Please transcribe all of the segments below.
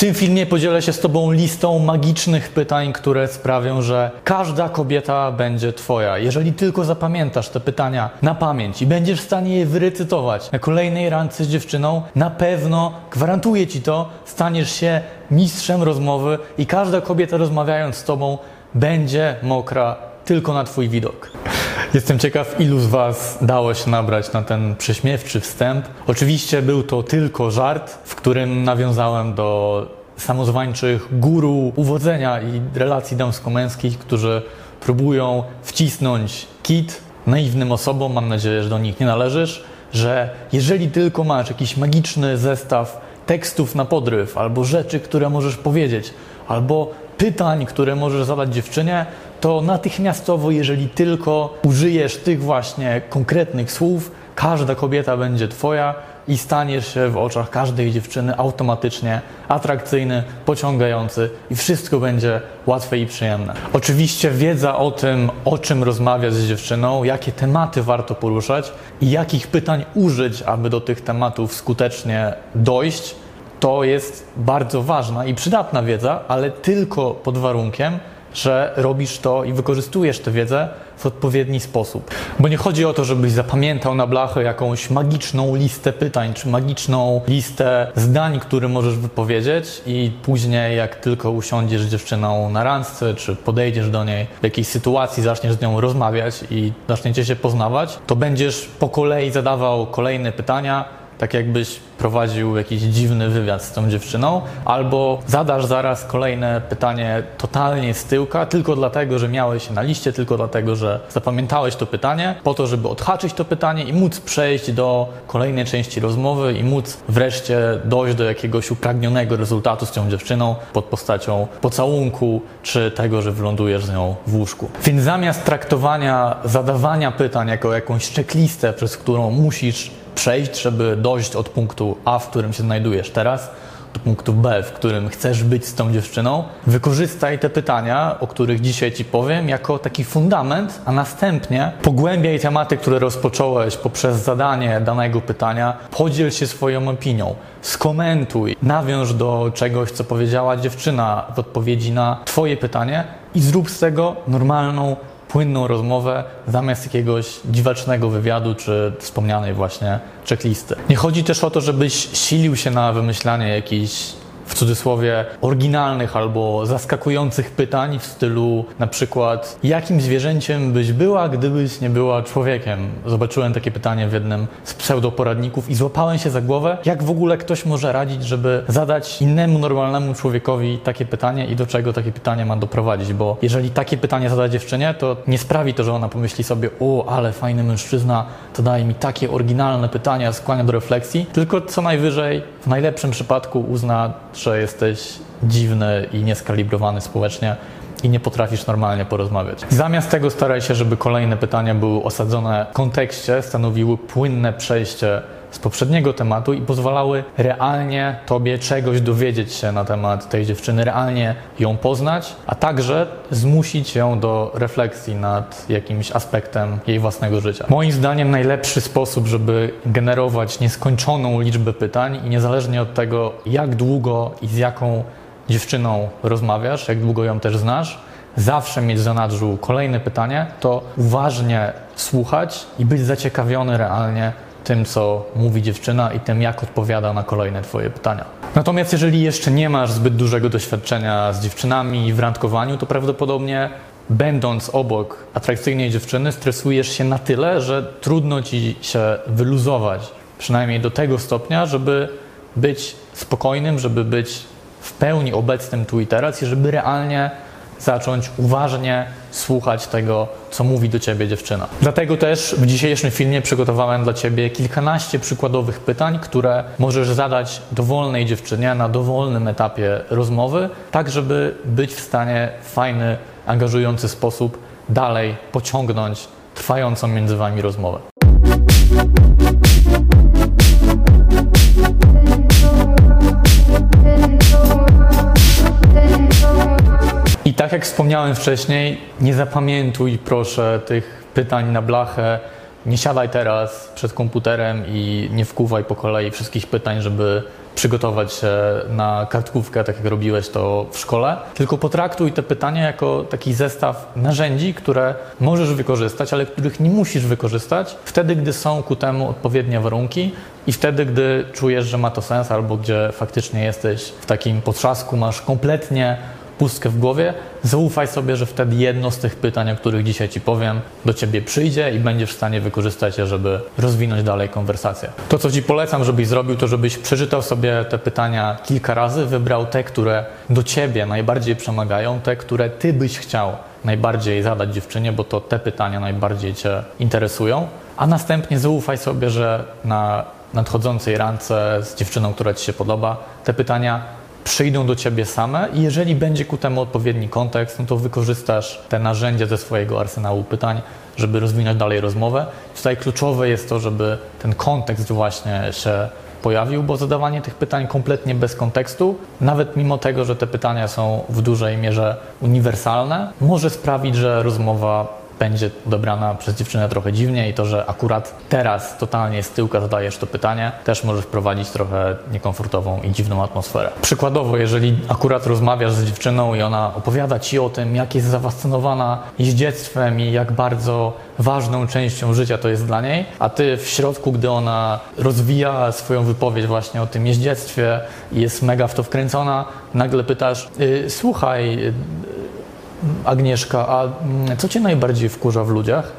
Tym filmie podzielę się z Tobą listą magicznych pytań, które sprawią, że każda kobieta będzie Twoja. Jeżeli tylko zapamiętasz te pytania na pamięć i będziesz w stanie je wyrecytować na kolejnej randce z dziewczyną, na pewno, gwarantuję Ci to, staniesz się mistrzem rozmowy i każda kobieta rozmawiając z Tobą będzie mokra tylko na Twój widok. Jestem ciekaw, ilu z Was dało się nabrać na ten prześmiewczy wstęp. Oczywiście był to tylko żart, w którym nawiązałem do samozwańczych guru uwodzenia i relacji damsko-męskich, którzy próbują wcisnąć kit naiwnym osobom, mam nadzieję, że do nich nie należysz, że jeżeli tylko masz jakiś magiczny zestaw tekstów na podryw, albo rzeczy, które możesz powiedzieć, albo pytań, które możesz zadać dziewczynie, to natychmiastowo, jeżeli tylko użyjesz tych właśnie konkretnych słów, każda kobieta będzie Twoja i staniesz się w oczach każdej dziewczyny automatycznie atrakcyjny, pociągający i wszystko będzie łatwe i przyjemne. Oczywiście wiedza o tym, o czym rozmawiać z dziewczyną, jakie tematy warto poruszać i jakich pytań użyć, aby do tych tematów skutecznie dojść, to jest bardzo ważna i przydatna wiedza, ale tylko pod warunkiem, że robisz to i wykorzystujesz tę wiedzę w odpowiedni sposób. Bo nie chodzi o to, żebyś zapamiętał na blachę jakąś magiczną listę pytań, czy magiczną listę zdań, które możesz wypowiedzieć i później jak tylko usiądziesz z dziewczyną na randce, czy podejdziesz do niej w jakiejś sytuacji, zaczniesz z nią rozmawiać i zaczniecie się poznawać, to będziesz po kolei zadawał kolejne pytania, tak jakbyś prowadził jakiś dziwny wywiad z tą dziewczyną, albo zadasz zaraz kolejne pytanie totalnie z tyłka, tylko dlatego, że miałeś się na liście, tylko dlatego, że zapamiętałeś to pytanie, po to, żeby odhaczyć to pytanie i móc przejść do kolejnej części rozmowy i móc wreszcie dojść do jakiegoś upragnionego rezultatu z tą dziewczyną pod postacią pocałunku, czy tego, że wylądujesz z nią w łóżku. Więc zamiast traktowania zadawania pytań jako jakąś checklistę, przez którą musisz przejść, żeby dojść od punktu A, w którym się znajdujesz teraz, do punktu B, w którym chcesz być z tą dziewczyną, wykorzystaj te pytania, o których dzisiaj Ci powiem, jako taki fundament, a następnie pogłębiaj tematy, które rozpocząłeś poprzez zadanie danego pytania, podziel się swoją opinią, skomentuj, nawiąż do czegoś, co powiedziała dziewczyna w odpowiedzi na Twoje pytanie i zrób z tego normalną płynną rozmowę zamiast jakiegoś dziwacznego wywiadu czy wspomnianej właśnie checklisty. Nie chodzi też o to, żebyś silił się na wymyślanie jakichś w cudzysłowie oryginalnych albo zaskakujących pytań w stylu na przykład jakim zwierzęciem byś była, gdybyś nie była człowiekiem? Zobaczyłem takie pytanie w jednym z pseudoporadników i złapałem się za głowę, jak w ogóle ktoś może radzić, żeby zadać innemu normalnemu człowiekowi takie pytanie i do czego takie pytanie ma doprowadzić, bo jeżeli takie pytanie zada dziewczynie, to nie sprawi to, że ona pomyśli sobie o, ale fajny mężczyzna, to daje mi takie oryginalne pytania, skłania do refleksji, tylko co najwyżej w najlepszym przypadku uzna, że jesteś dziwny i nieskalibrowany społecznie i nie potrafisz normalnie porozmawiać. Zamiast tego staraj się, żeby kolejne pytania były osadzone w kontekście, stanowiły płynne przejście z poprzedniego tematu i pozwalały realnie Tobie czegoś dowiedzieć się na temat tej dziewczyny, realnie ją poznać, a także zmusić ją do refleksji nad jakimś aspektem jej własnego życia. Moim zdaniem najlepszy sposób, żeby generować nieskończoną liczbę pytań i niezależnie od tego, jak długo i z jaką dziewczyną rozmawiasz, jak długo ją też znasz, zawsze mieć w zanadrzu kolejne pytanie, to uważnie słuchać i być zaciekawiony realnie tym, co mówi dziewczyna i tym, jak odpowiada na kolejne Twoje pytania. Natomiast jeżeli jeszcze nie masz zbyt dużego doświadczenia z dziewczynami w randkowaniu, to prawdopodobnie będąc obok atrakcyjnej dziewczyny, stresujesz się na tyle, że trudno ci się wyluzować, przynajmniej do tego stopnia, żeby być spokojnym, żeby być w pełni obecnym tu i teraz i żeby realnie zacząć uważnie słuchać tego, co mówi do ciebie dziewczyna. Dlatego też w dzisiejszym filmie przygotowałem dla ciebie kilkanaście przykładowych pytań, które możesz zadać dowolnej dziewczynie na dowolnym etapie rozmowy, tak żeby być w stanie w fajny, angażujący sposób dalej pociągnąć trwającą między wami rozmowę. Wspomniałem wcześniej, nie zapamiętuj proszę tych pytań na blachę. Nie siadaj teraz przed komputerem i nie wkuwaj po kolei wszystkich pytań, żeby przygotować się na kartkówkę, tak jak robiłeś to w szkole, tylko potraktuj te pytania jako taki zestaw narzędzi, które możesz wykorzystać, ale których nie musisz wykorzystać wtedy, gdy są ku temu odpowiednie warunki i wtedy, gdy czujesz, że ma to sens, albo gdzie faktycznie jesteś w takim potrzasku, masz kompletnie pustkę w głowie, zaufaj sobie, że wtedy jedno z tych pytań, o których dzisiaj Ci powiem, do Ciebie przyjdzie i będziesz w stanie wykorzystać je, żeby rozwinąć dalej konwersację. To, co Ci polecam, żebyś zrobił, to żebyś przeczytał sobie te pytania kilka razy, wybrał te, które do Ciebie najbardziej przemagają, te, które Ty byś chciał najbardziej zadać dziewczynie, bo to te pytania najbardziej Cię interesują, a następnie zaufaj sobie, że na nadchodzącej randce z dziewczyną, która Ci się podoba, te pytania przyjdą do ciebie same i jeżeli będzie ku temu odpowiedni kontekst, no to wykorzystasz te narzędzia ze swojego arsenału pytań, żeby rozwinąć dalej rozmowę. Tutaj kluczowe jest to, żeby ten kontekst właśnie się pojawił, bo zadawanie tych pytań kompletnie bez kontekstu, nawet mimo tego, że te pytania są w dużej mierze uniwersalne, może sprawić, że rozmowa będzie odebrana przez dziewczynę trochę dziwnie i to, że akurat teraz totalnie z tyłka zadajesz to pytanie, też może wprowadzić trochę niekomfortową i dziwną atmosferę. Przykładowo, jeżeli akurat rozmawiasz z dziewczyną i ona opowiada ci o tym, jak jest zafascynowana jeździectwem i jak bardzo ważną częścią życia to jest dla niej, a ty w środku, gdy ona rozwija swoją wypowiedź właśnie o tym jeździectwie i jest mega w to wkręcona, nagle pytasz, y, słuchaj, Agnieszka, a mm, co Cię najbardziej wkurza w ludziach?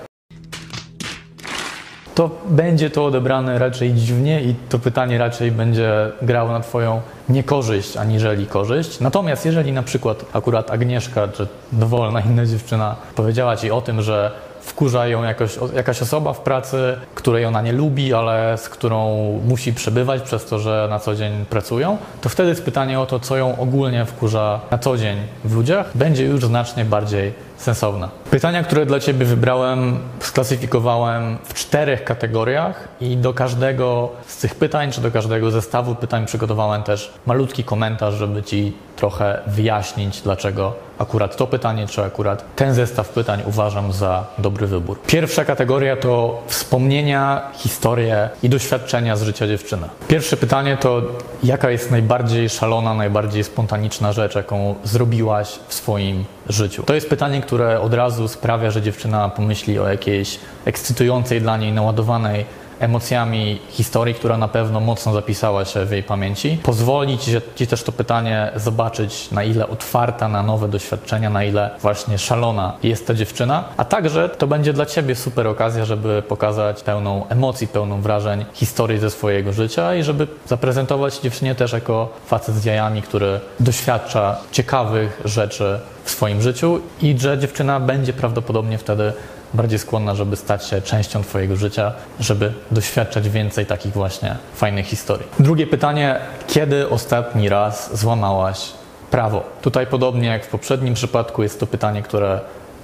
To będzie to odebrane raczej dziwnie i to pytanie raczej będzie grało na Twoją niekorzyść, aniżeli korzyść. Natomiast jeżeli na przykład akurat Agnieszka, czy dowolna inna dziewczyna powiedziała Ci o tym, że wkurza ją jakoś, jakaś osoba w pracy, której ona nie lubi, ale z którą musi przebywać przez to, że na co dzień pracują, to wtedy jest pytanie o to, co ją ogólnie wkurza na co dzień w ludziach, będzie już znacznie bardziej sensowna. Pytania, które dla Ciebie wybrałem, sklasyfikowałem w czterech kategoriach i do każdego z tych pytań, czy do każdego zestawu pytań przygotowałem też malutki komentarz, żeby Ci trochę wyjaśnić, dlaczego akurat to pytanie, czy akurat ten zestaw pytań uważam za dobry wybór. Pierwsza kategoria to wspomnienia, historie i doświadczenia z życia dziewczyny. Pierwsze pytanie to, jaka jest najbardziej szalona, najbardziej spontaniczna rzecz, jaką zrobiłaś w swoim życiu? To jest pytanie, które od razu sprawia, że dziewczyna pomyśli o jakiejś ekscytującej dla niej, naładowanej emocjami historii, która na pewno mocno zapisała się w jej pamięci. Pozwolić Ci też to pytanie zobaczyć, na ile otwarta na nowe doświadczenia, na ile właśnie szalona jest ta dziewczyna, a także to będzie dla Ciebie super okazja, żeby pokazać pełną emocji, pełną wrażeń historii ze swojego życia i żeby zaprezentować dziewczynie też jako facet z jajami, który doświadcza ciekawych rzeczy w swoim życiu i że dziewczyna będzie prawdopodobnie wtedy bardziej skłonna, żeby stać się częścią Twojego życia, żeby doświadczać więcej takich właśnie fajnych historii. Drugie pytanie: kiedy ostatni raz złamałaś prawo? Tutaj, podobnie jak w poprzednim przypadku, jest to pytanie, które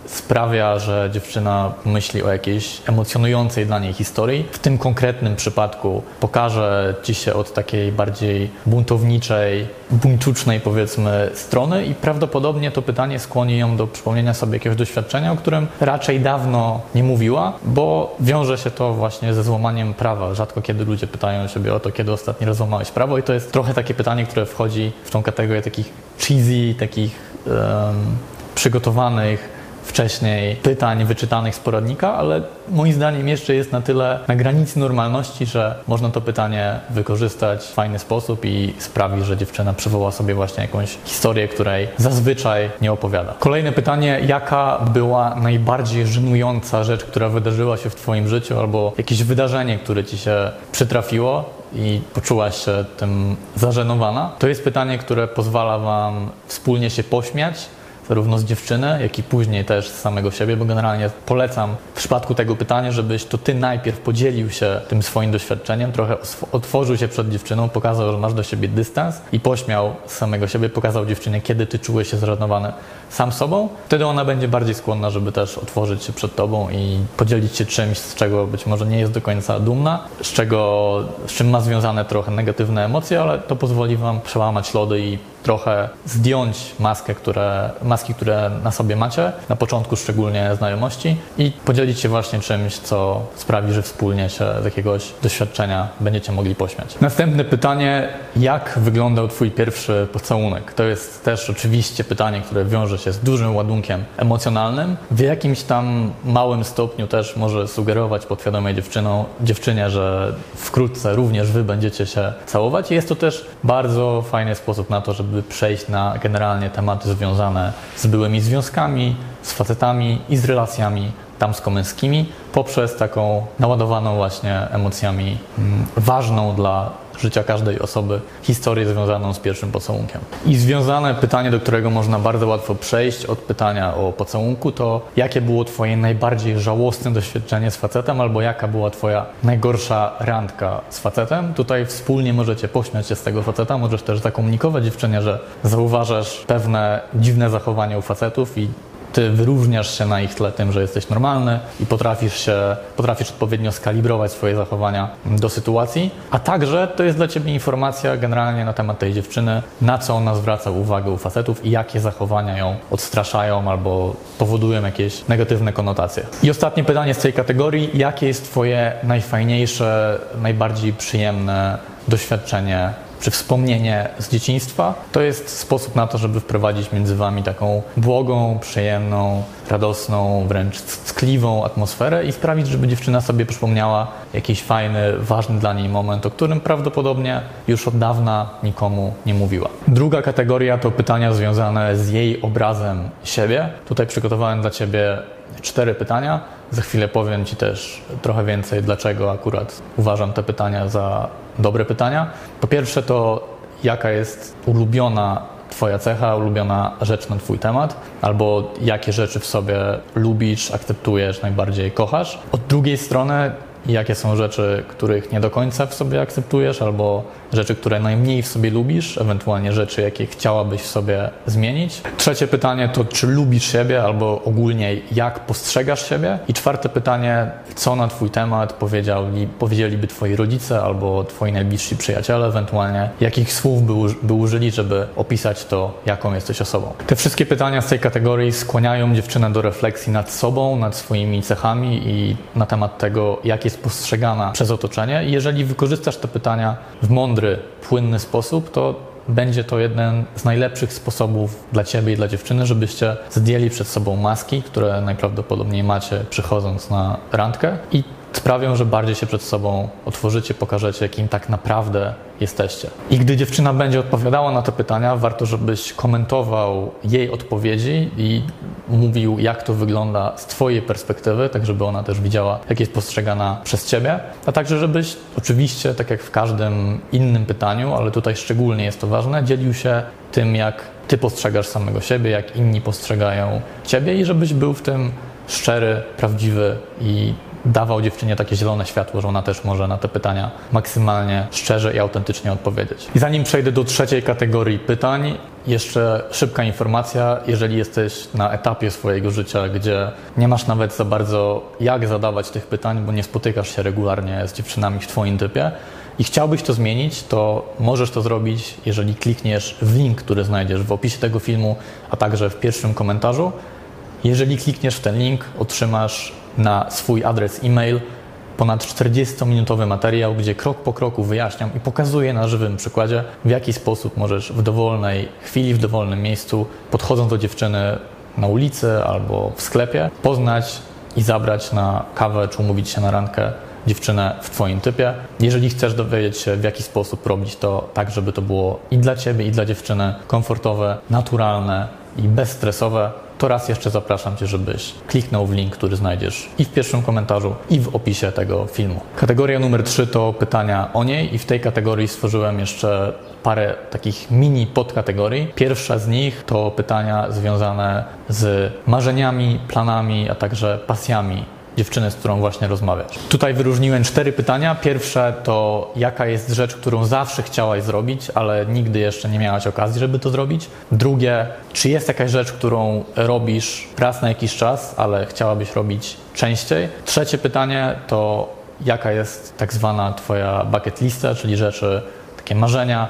sprawia, że dziewczyna myśli o jakiejś emocjonującej dla niej historii. W tym konkretnym przypadku pokaże ci się od takiej bardziej buntowniczej, buńczucznej powiedzmy strony i prawdopodobnie to pytanie skłoni ją do przypomnienia sobie jakiegoś doświadczenia, o którym raczej dawno nie mówiła, bo wiąże się to właśnie ze złamaniem prawa. Rzadko kiedy ludzie pytają siebie o to, kiedy ostatni raz złamałeś prawo i to jest trochę takie pytanie, które wchodzi w tą kategorię takich cheesy, takich um, przygotowanych wcześniej pytań wyczytanych z poradnika, ale moim zdaniem jeszcze jest na tyle na granicy normalności, że można to pytanie wykorzystać w fajny sposób i sprawi, że dziewczyna przywoła sobie właśnie jakąś historię, której zazwyczaj nie opowiada. Kolejne pytanie, jaka była najbardziej żenująca rzecz, która wydarzyła się w Twoim życiu albo jakieś wydarzenie, które Ci się przytrafiło i poczułaś się tym zażenowana? To jest pytanie, które pozwala Wam wspólnie się pośmiać, zarówno z dziewczyny, jak i później też z samego siebie, bo generalnie polecam w przypadku tego pytania, żebyś to ty najpierw podzielił się tym swoim doświadczeniem, trochę otworzył się przed dziewczyną, pokazał, że masz do siebie dystans i pośmiał samego siebie, pokazał dziewczynie, kiedy ty czułeś się zradowany sam sobą. Wtedy ona będzie bardziej skłonna, żeby też otworzyć się przed tobą i podzielić się czymś, z czego być może nie jest do końca dumna, z czego, z czym ma związane trochę negatywne emocje, ale to pozwoli wam przełamać lody i trochę zdjąć maskę, które, maski, które na sobie macie, na początku szczególnie znajomości i podzielić się właśnie czymś, co sprawi, że wspólnie się z jakiegoś doświadczenia będziecie mogli pośmiać. Następne pytanie, jak wyglądał Twój pierwszy pocałunek? To jest też oczywiście pytanie, które wiąże się z dużym ładunkiem emocjonalnym. W jakimś tam małym stopniu też może sugerować podświadomie dziewczyną, dziewczynie, że wkrótce również Wy będziecie się całować. I jest to też bardzo fajny sposób na to, żeby przejść na generalnie tematy związane z byłymi związkami, z facetami i z relacjami damsko-męskimi poprzez taką naładowaną właśnie emocjami mm, ważną dla życia każdej osoby historię związaną z pierwszym pocałunkiem. I związane pytanie, do którego można bardzo łatwo przejść od pytania o pocałunku, to jakie było Twoje najbardziej żałosne doświadczenie z facetem, albo jaka była Twoja najgorsza randka z facetem. Tutaj wspólnie możecie pośmiać się z tego faceta, możesz też zakomunikować dziewczynie, że zauważasz pewne dziwne zachowania u facetów i ty wyróżniasz się na ich tle tym, że jesteś normalny i potrafisz się, potrafisz odpowiednio skalibrować swoje zachowania do sytuacji, a także to jest dla ciebie informacja generalnie na temat tej dziewczyny, na co ona zwraca uwagę u facetów i jakie zachowania ją odstraszają albo powodują jakieś negatywne konotacje. I ostatnie pytanie z tej kategorii, jakie jest twoje najfajniejsze, najbardziej przyjemne doświadczenie czy wspomnienie z dzieciństwa, to jest sposób na to, żeby wprowadzić między Wami taką błogą, przyjemną, radosną, wręcz ckliwą atmosferę i sprawić, żeby dziewczyna sobie przypomniała jakiś fajny, ważny dla niej moment, o którym prawdopodobnie już od dawna nikomu nie mówiła. Druga kategoria to pytania związane z jej obrazem siebie. Tutaj przygotowałem dla Ciebie cztery pytania. Za chwilę powiem Ci też trochę więcej, dlaczego akurat uważam te pytania za dobre pytania. Po pierwsze to jaka jest ulubiona Twoja cecha, ulubiona rzecz na Twój temat, albo jakie rzeczy w sobie lubisz, akceptujesz, najbardziej kochasz. Od drugiej strony, jakie są rzeczy, których nie do końca w sobie akceptujesz, albo rzeczy, które najmniej w sobie lubisz, ewentualnie rzeczy, jakie chciałabyś w sobie zmienić. Trzecie pytanie to, czy lubisz siebie, albo ogólnie jak postrzegasz siebie. I czwarte pytanie, co na Twój temat powiedzieli, powiedzieliby Twoi rodzice albo Twoi najbliżsi przyjaciele, ewentualnie jakich słów by, by użyli, żeby opisać to, jaką jesteś osobą. Te wszystkie pytania z tej kategorii skłaniają dziewczynę do refleksji nad sobą, nad swoimi cechami i na temat tego, jak jest postrzegana przez otoczenie. I jeżeli wykorzystasz te pytania w mądry, płynny sposób, to będzie to jeden z najlepszych sposobów dla Ciebie i dla dziewczyny, żebyście zdjęli przed sobą maski, które najprawdopodobniej macie przychodząc na randkę i sprawią, że bardziej się przed sobą otworzycie, pokażecie, kim tak naprawdę jesteście. I gdy dziewczyna będzie odpowiadała na te pytania, warto, żebyś komentował jej odpowiedzi i mówił, jak to wygląda z Twojej perspektywy, tak żeby ona też widziała, jak jest postrzegana przez Ciebie, a także żebyś oczywiście, tak jak w każdym innym pytaniu, ale tutaj szczególnie jest to ważne, dzielił się tym, jak Ty postrzegasz samego siebie, jak inni postrzegają Ciebie i żebyś był w tym szczery, prawdziwy i dawał dziewczynie takie zielone światło, że ona też może na te pytania maksymalnie szczerze i autentycznie odpowiedzieć. I zanim przejdę do trzeciej kategorii pytań, jeszcze szybka informacja, jeżeli jesteś na etapie swojego życia, gdzie nie masz nawet za bardzo jak zadawać tych pytań, bo nie spotykasz się regularnie z dziewczynami w Twoim typie, i chciałbyś to zmienić, to możesz to zrobić, jeżeli klikniesz w link, który znajdziesz w opisie tego filmu, a także w pierwszym komentarzu. Jeżeli klikniesz w ten link, otrzymasz na swój adres e-mail ponad 40-minutowy materiał, gdzie krok po kroku wyjaśniam i pokazuję na żywym przykładzie, w jaki sposób możesz w dowolnej chwili, w dowolnym miejscu, podchodząc do dziewczyny na ulicy albo w sklepie, poznać i zabrać na kawę czy umówić się na rankę dziewczynę w Twoim typie. Jeżeli chcesz dowiedzieć się, w jaki sposób robić to tak, żeby to było i dla Ciebie, i dla dziewczyny komfortowe, naturalne i bezstresowe, to raz jeszcze zapraszam Cię, żebyś kliknął w link, który znajdziesz i w pierwszym komentarzu, i w opisie tego filmu. Kategoria numer 3 to pytania o niej i w tej kategorii stworzyłem jeszcze parę takich mini podkategorii. Pierwsza z nich to pytania związane z marzeniami, planami, a także pasjami dziewczyny, z którą właśnie rozmawiasz. Tutaj wyróżniłem cztery pytania. Pierwsze to jaka jest rzecz, którą zawsze chciałaś zrobić, ale nigdy jeszcze nie miałaś okazji, żeby to zrobić. Drugie, czy jest jakaś rzecz, którą robisz raz na jakiś czas, ale chciałabyś robić częściej. Trzecie pytanie to jaka jest tak zwana twoja bucket lista, czyli rzeczy, takie marzenia,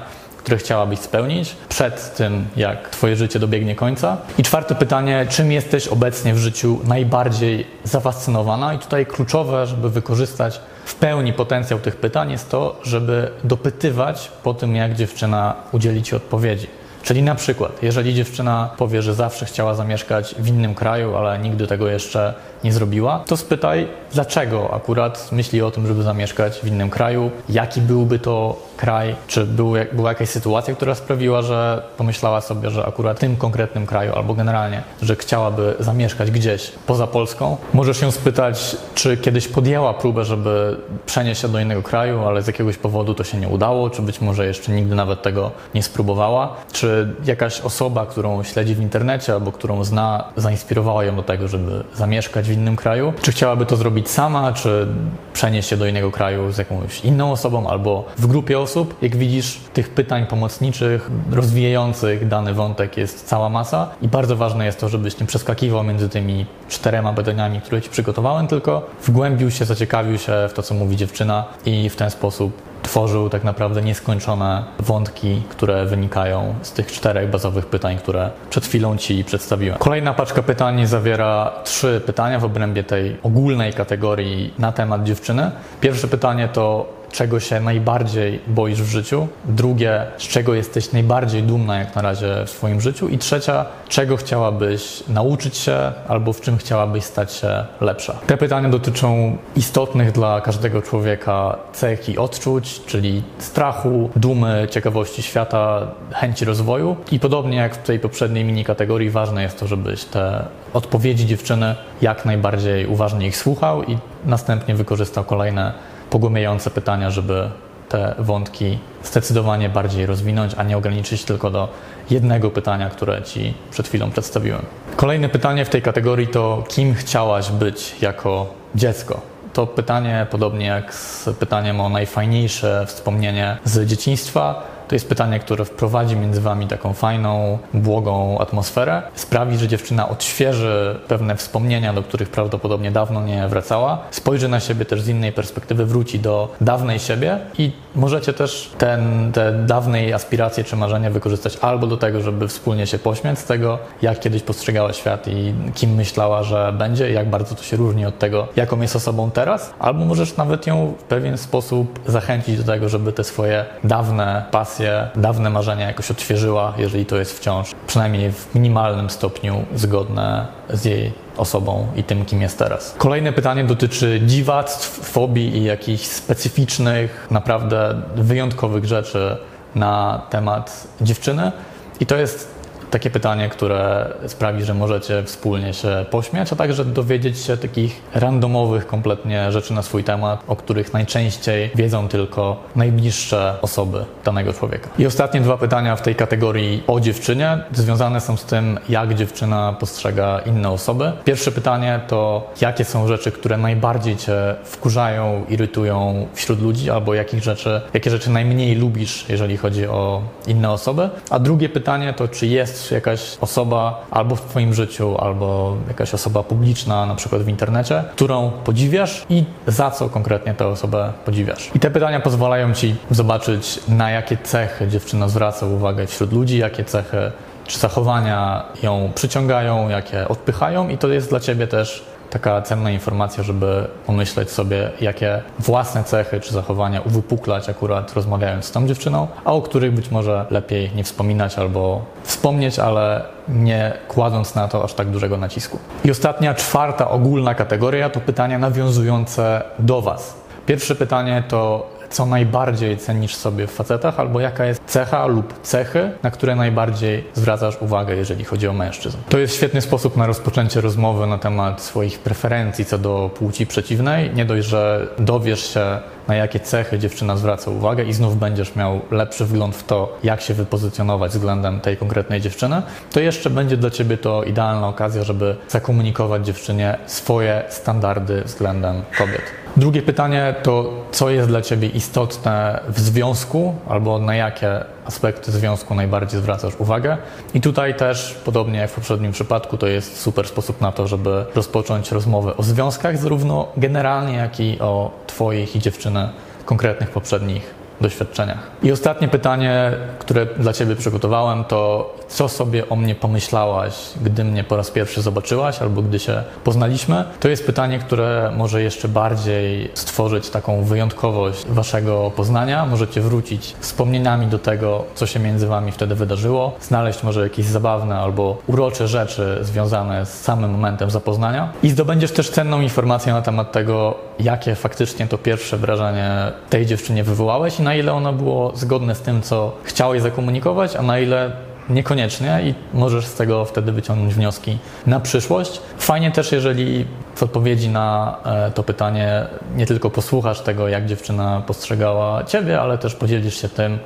które chciałabyś spełnić przed tym, jak Twoje życie dobiegnie końca. I czwarte pytanie, czym jesteś obecnie w życiu najbardziej zafascynowana? I tutaj kluczowe, żeby wykorzystać w pełni potencjał tych pytań, jest to, żeby dopytywać po tym, jak dziewczyna udzieli Ci odpowiedzi. Czyli na przykład, jeżeli dziewczyna powie, że zawsze chciała zamieszkać w innym kraju, ale nigdy tego jeszcze nie zrobiła, to spytaj, dlaczego akurat myśli o tym, żeby zamieszkać w innym kraju, jaki byłby to kraj, czy był, była jakaś sytuacja, która sprawiła, że pomyślała sobie, że akurat w tym konkretnym kraju, albo generalnie, że chciałaby zamieszkać gdzieś poza Polską. Możesz ją spytać, czy kiedyś podjęła próbę, żeby przenieść się do innego kraju, ale z jakiegoś powodu to się nie udało, czy być może jeszcze nigdy nawet tego nie spróbowała, czy jakaś osoba, którą śledzi w internecie albo którą zna, zainspirowała ją do tego, żeby zamieszkać w innym kraju, czy chciałaby to zrobić sama, czy przenieść się do innego kraju z jakąś inną osobą albo w grupie osób. Jak widzisz, tych pytań pomocniczych, rozwijających dany wątek jest cała masa i bardzo ważne jest to, żebyś nie przeskakiwał między tymi czterema pytaniami, które Ci przygotowałem, tylko wgłębił się, zaciekawił się w to, co mówi dziewczyna i w ten sposób tworzył tak naprawdę nieskończone wątki, które wynikają z tych czterech bazowych pytań, które przed chwilą Ci przedstawiłem. Kolejna paczka pytań zawiera trzy pytania w obrębie tej ogólnej kategorii na temat dziewczyny. Pierwsze pytanie to czego się najbardziej boisz w życiu, drugie, z czego jesteś najbardziej dumna jak na razie w swoim życiu i trzecia, czego chciałabyś nauczyć się albo w czym chciałabyś stać się lepsza. Te pytania dotyczą istotnych dla każdego człowieka cech i odczuć, czyli strachu, dumy, ciekawości świata, chęci rozwoju i podobnie jak w tej poprzedniej mini kategorii ważne jest to, żebyś te odpowiedzi dziewczyny jak najbardziej uważnie ich słuchał i następnie wykorzystał kolejne pogłębiające pytania, żeby te wątki zdecydowanie bardziej rozwinąć, a nie ograniczyć tylko do jednego pytania, które Ci przed chwilą przedstawiłem. Kolejne pytanie w tej kategorii to kim chciałaś być jako dziecko? To pytanie, podobnie jak z pytaniem o najfajniejsze wspomnienie z dzieciństwa, to jest pytanie, które wprowadzi między Wami taką fajną, błogą atmosferę, sprawi, że dziewczyna odświeży pewne wspomnienia, do których prawdopodobnie dawno nie wracała, spojrzy na siebie też z innej perspektywy, wróci do dawnej siebie i możecie też ten, te dawnej aspiracje czy marzenia wykorzystać albo do tego, żeby wspólnie się pośmiać z tego, jak kiedyś postrzegała świat i kim myślała, że będzie, jak bardzo to się różni od tego, jaką jest osobą teraz, albo możesz nawet ją w pewien sposób zachęcić do tego, żeby te swoje dawne pasje, dawne marzenia jakoś odświeżyła, jeżeli to jest wciąż przynajmniej w minimalnym stopniu zgodne z jej osobą i tym, kim jest teraz. Kolejne pytanie dotyczy dziwactw, fobii i jakichś specyficznych, naprawdę wyjątkowych rzeczy na temat dziewczyny. I to jest takie pytanie, które sprawi, że możecie wspólnie się pośmiać, a także dowiedzieć się takich randomowych kompletnie rzeczy na swój temat, o których najczęściej wiedzą tylko najbliższe osoby danego człowieka. I ostatnie dwa pytania w tej kategorii o dziewczynie związane są z tym, jak dziewczyna postrzega inne osoby. Pierwsze pytanie to, jakie są rzeczy, które najbardziej cię wkurzają, irytują wśród ludzi, albo jakich rzeczy, jakie rzeczy najmniej lubisz, jeżeli chodzi o inne osoby. A drugie pytanie to, czy jest jest jakaś osoba albo w Twoim życiu, albo jakaś osoba publiczna, na przykład w internecie, którą podziwiasz i za co konkretnie tę osobę podziwiasz. I te pytania pozwalają Ci zobaczyć, na jakie cechy dziewczyna zwraca uwagę wśród ludzi, jakie cechy czy zachowania ją przyciągają, jakie odpychają, i to jest dla Ciebie też taka cenna informacja, żeby pomyśleć sobie, jakie własne cechy czy zachowania uwypuklać akurat rozmawiając z tą dziewczyną, a o których być może lepiej nie wspominać albo wspomnieć, ale nie kładąc na to aż tak dużego nacisku. I ostatnia, czwarta ogólna kategoria to pytania nawiązujące do Was. Pierwsze pytanie to co najbardziej cenisz sobie w facetach, albo jaka jest cecha lub cechy, na które najbardziej zwracasz uwagę, jeżeli chodzi o mężczyzn. To jest świetny sposób na rozpoczęcie rozmowy na temat swoich preferencji co do płci przeciwnej. Nie dość, że dowiesz się, na jakie cechy dziewczyna zwraca uwagę i znów będziesz miał lepszy wgląd w to, jak się wypozycjonować względem tej konkretnej dziewczyny, to jeszcze będzie dla Ciebie to idealna okazja, żeby zakomunikować dziewczynie swoje standardy względem kobiet. Drugie pytanie to, co jest dla Ciebie istotne w związku, albo na jakie aspekty związku najbardziej zwracasz uwagę. I tutaj też, podobnie jak w poprzednim przypadku, to jest super sposób na to, żeby rozpocząć rozmowę o związkach, zarówno generalnie, jak i o Twoich i dziewczyny konkretnych poprzednich doświadczeniach. I ostatnie pytanie, które dla Ciebie przygotowałem, to co sobie o mnie pomyślałaś, gdy mnie po raz pierwszy zobaczyłaś albo gdy się poznaliśmy? To jest pytanie, które może jeszcze bardziej stworzyć taką wyjątkowość Waszego poznania. Możecie wrócić wspomnieniami do tego, co się między Wami wtedy wydarzyło, znaleźć może jakieś zabawne albo urocze rzeczy związane z samym momentem zapoznania i zdobędziesz też cenną informację na temat tego, jakie faktycznie to pierwsze wrażenie tej dziewczynie wywołałeś i na ile ono było zgodne z tym, co chciałeś zakomunikować, a na ile niekoniecznie i możesz z tego wtedy wyciągnąć wnioski na przyszłość. Fajnie też, jeżeli w odpowiedzi na e, to pytanie nie tylko posłuchasz tego, jak dziewczyna postrzegała ciebie, ale też podzielisz się tym,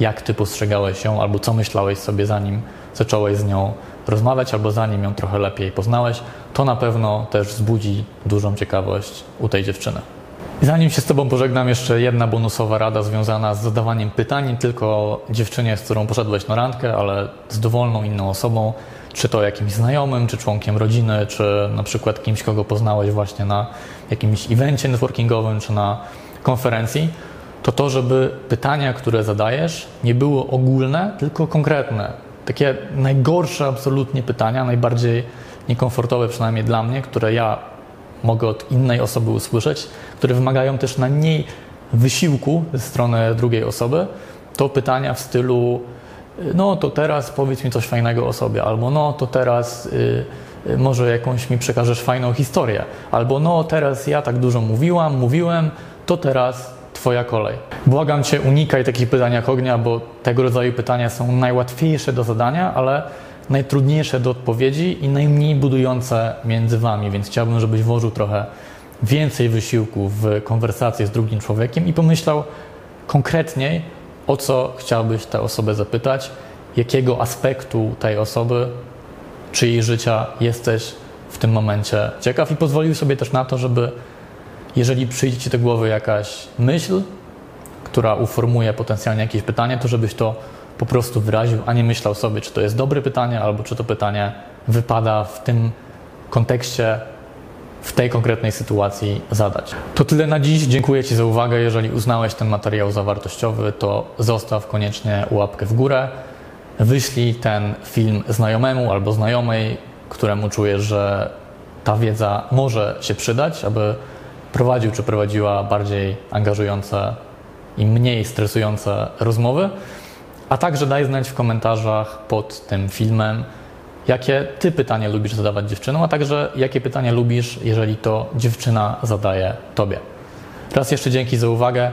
jak ty postrzegałeś ją albo co myślałeś sobie zanim zacząłeś z nią rozmawiać albo zanim ją trochę lepiej poznałeś, to na pewno też wzbudzi dużą ciekawość u tej dziewczyny. Zanim się z Tobą pożegnam, jeszcze jedna bonusowa rada związana z zadawaniem pytań, nie tylko dziewczynie, z którą poszedłeś na randkę, ale z dowolną inną osobą, czy to jakimś znajomym, czy członkiem rodziny, czy na przykład kimś, kogo poznałeś właśnie na jakimś evencie networkingowym, czy na konferencji, to to, żeby pytania, które zadajesz, nie były ogólne, tylko konkretne. Takie najgorsze absolutnie pytania, najbardziej niekomfortowe przynajmniej dla mnie, które ja mogę od innej osoby usłyszeć, które wymagają też na niej wysiłku ze strony drugiej osoby, to pytania w stylu no to teraz powiedz mi coś fajnego o sobie, albo no to teraz y, y, może jakąś mi przekażesz fajną historię, albo no teraz ja tak dużo mówiłam, mówiłem, to teraz Twoja kolej. Błagam Cię, unikaj takich pytań jak ognia, bo tego rodzaju pytania są najłatwiejsze do zadania, ale najtrudniejsze do odpowiedzi i najmniej budujące między Wami, więc chciałbym, żebyś włożył trochę więcej wysiłku w konwersację z drugim człowiekiem i pomyślał konkretniej, o co chciałbyś tę osobę zapytać, jakiego aspektu tej osoby czy jej życia jesteś w tym momencie ciekaw i pozwolił sobie też na to, żeby jeżeli przyjdzie Ci do głowy jakaś myśl, która uformuje potencjalnie jakieś pytanie, to żebyś to po prostu wyraził, a nie myślał sobie, czy to jest dobre pytanie, albo czy to pytanie wypada w tym kontekście, w tej konkretnej sytuacji zadać. To tyle na dziś. Dziękuję Ci za uwagę. Jeżeli uznałeś ten materiał za wartościowy, to zostaw koniecznie łapkę w górę. Wyślij ten film znajomemu albo znajomej, któremu czujesz, że ta wiedza może się przydać, aby prowadził czy prowadziła bardziej angażujące i mniej stresujące rozmowy. A także daj znać w komentarzach pod tym filmem, jakie ty pytania lubisz zadawać dziewczynom, a także jakie pytania lubisz, jeżeli to dziewczyna zadaje tobie. Raz jeszcze dzięki za uwagę.